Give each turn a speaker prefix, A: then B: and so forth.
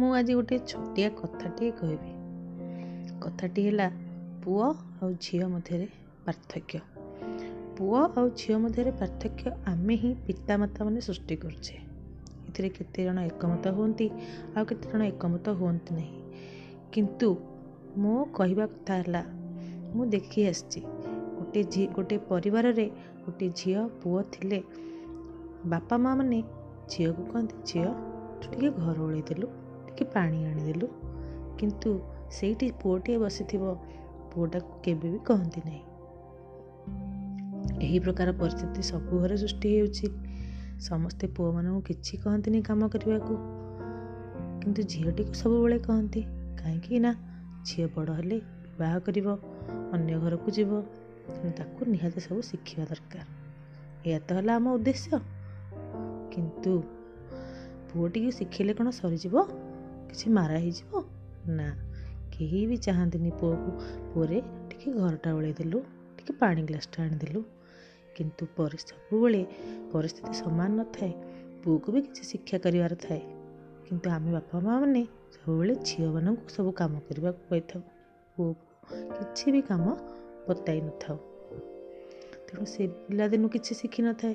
A: ମୁଁ ଆଜି ଗୋଟେ ଛୋଟିଆ କଥାଟିଏ କହିବି। କଥାଟି ହେଲା ପୁଅ ଆଉ ଝିଅ ମଧ୍ୟରେ ପାର୍ଥକ୍ୟ। ପୁଅ ଆଉ ଝିଅ ମଧ୍ୟରେ ପାର୍ଥକ୍ୟ ଆମେ ହିଁ ପିତାମାତାମାନେ ସୃଷ୍ଟି କରୁଛେ। ଏଥିରେ କେତେ ଜଣ ଏକମତ ହୁଅନ୍ତି ଆଉ କେତେ ଜଣ ଏକମତ ହୁଅନ୍ତି ନାହିଁ। କିନ୍ତୁ ମୋ କହିବା କଥା ହେଲା ମୁଁ ଦେଖି ଆସିଛି ଗୋଟେ ଝି ଗୋଟେ ପରିବାରରେ ଗୋଟେ ଝିଅ ପୁଅ ଥିଲେ ବାପା ମାଆ ମାନେ ଝିଅକୁ କହନ୍ତି ଝିଅ ତୁ ଟିକେ ଘର ଓଳେଇ ଦେଲୁ। ଟିକେ ପାଣି ଆଣିଦେଲୁ। କିନ୍ତୁ ସେଇଠି ପୁଅଟିଏ ବସିଥିବ ପୁଅଟାକୁ କେବେ ବି କହନ୍ତି ନାହିଁ। ଏହି ପ୍ରକାର ପରିସ୍ଥିତି ସବୁ ଘରେ ସୃଷ୍ଟି ହେଉଛି। ସମସ୍ତେ ପୁଅମାନଙ୍କୁ କିଛି କହନ୍ତିନି କାମ କରିବାକୁ। କିନ୍ତୁ ଝିଅଟିକୁ ସବୁବେଳେ କହନ୍ତି କାହିଁକି ନା ଝିଅ ବଡ଼ ହେଲେ ବିବାହ କରିବ ଅନ୍ୟ ଘରକୁ ଯିବ। ତାକୁ ନିହାତି ସବୁ ଶିଖିବା ଦରକାର। ଏହା ତ ହେଲା ଆମ ଉଦ୍ଦେଶ୍ୟ। କିନ୍ତୁ ପୁଅଟିକୁ ଶିଖେଇଲେ କ'ଣ ସରିଯିବ? କିଛି ମାରା ହେଇଯିବ? ନା କେହି ବି ଚାହାନ୍ତିନି ପୁଅକୁ। ପୁଅରେ ଟିକେ ଘରଟା ଓଳେଇ ଦେଲୁ ଟିକେ ପାଣି ଗ୍ଲାସ୍ଟା ଆଣିଦେଲୁ କିନ୍ତୁ ସବୁବେଳେ ପରିସ୍ଥିତି ସମାନ ନଥାଏ ପୁଅକୁ ବି କିଛି ଶିକ୍ଷା କରିବାର ଥାଏ। କିନ୍ତୁ ଆମେ ବାପା ମାଆ ମାନେ ସବୁବେଳେ ଝିଅମାନଙ୍କୁ ସବୁ କାମ କରିବାକୁ କହିଥାଉ। ପୁଅକୁ କିଛି ବି କାମ ବତାଇ ନଥାଉ। ତେଣୁ ସେ ପିଲାଦିନୁ କିଛି ଶିଖିନଥାଏ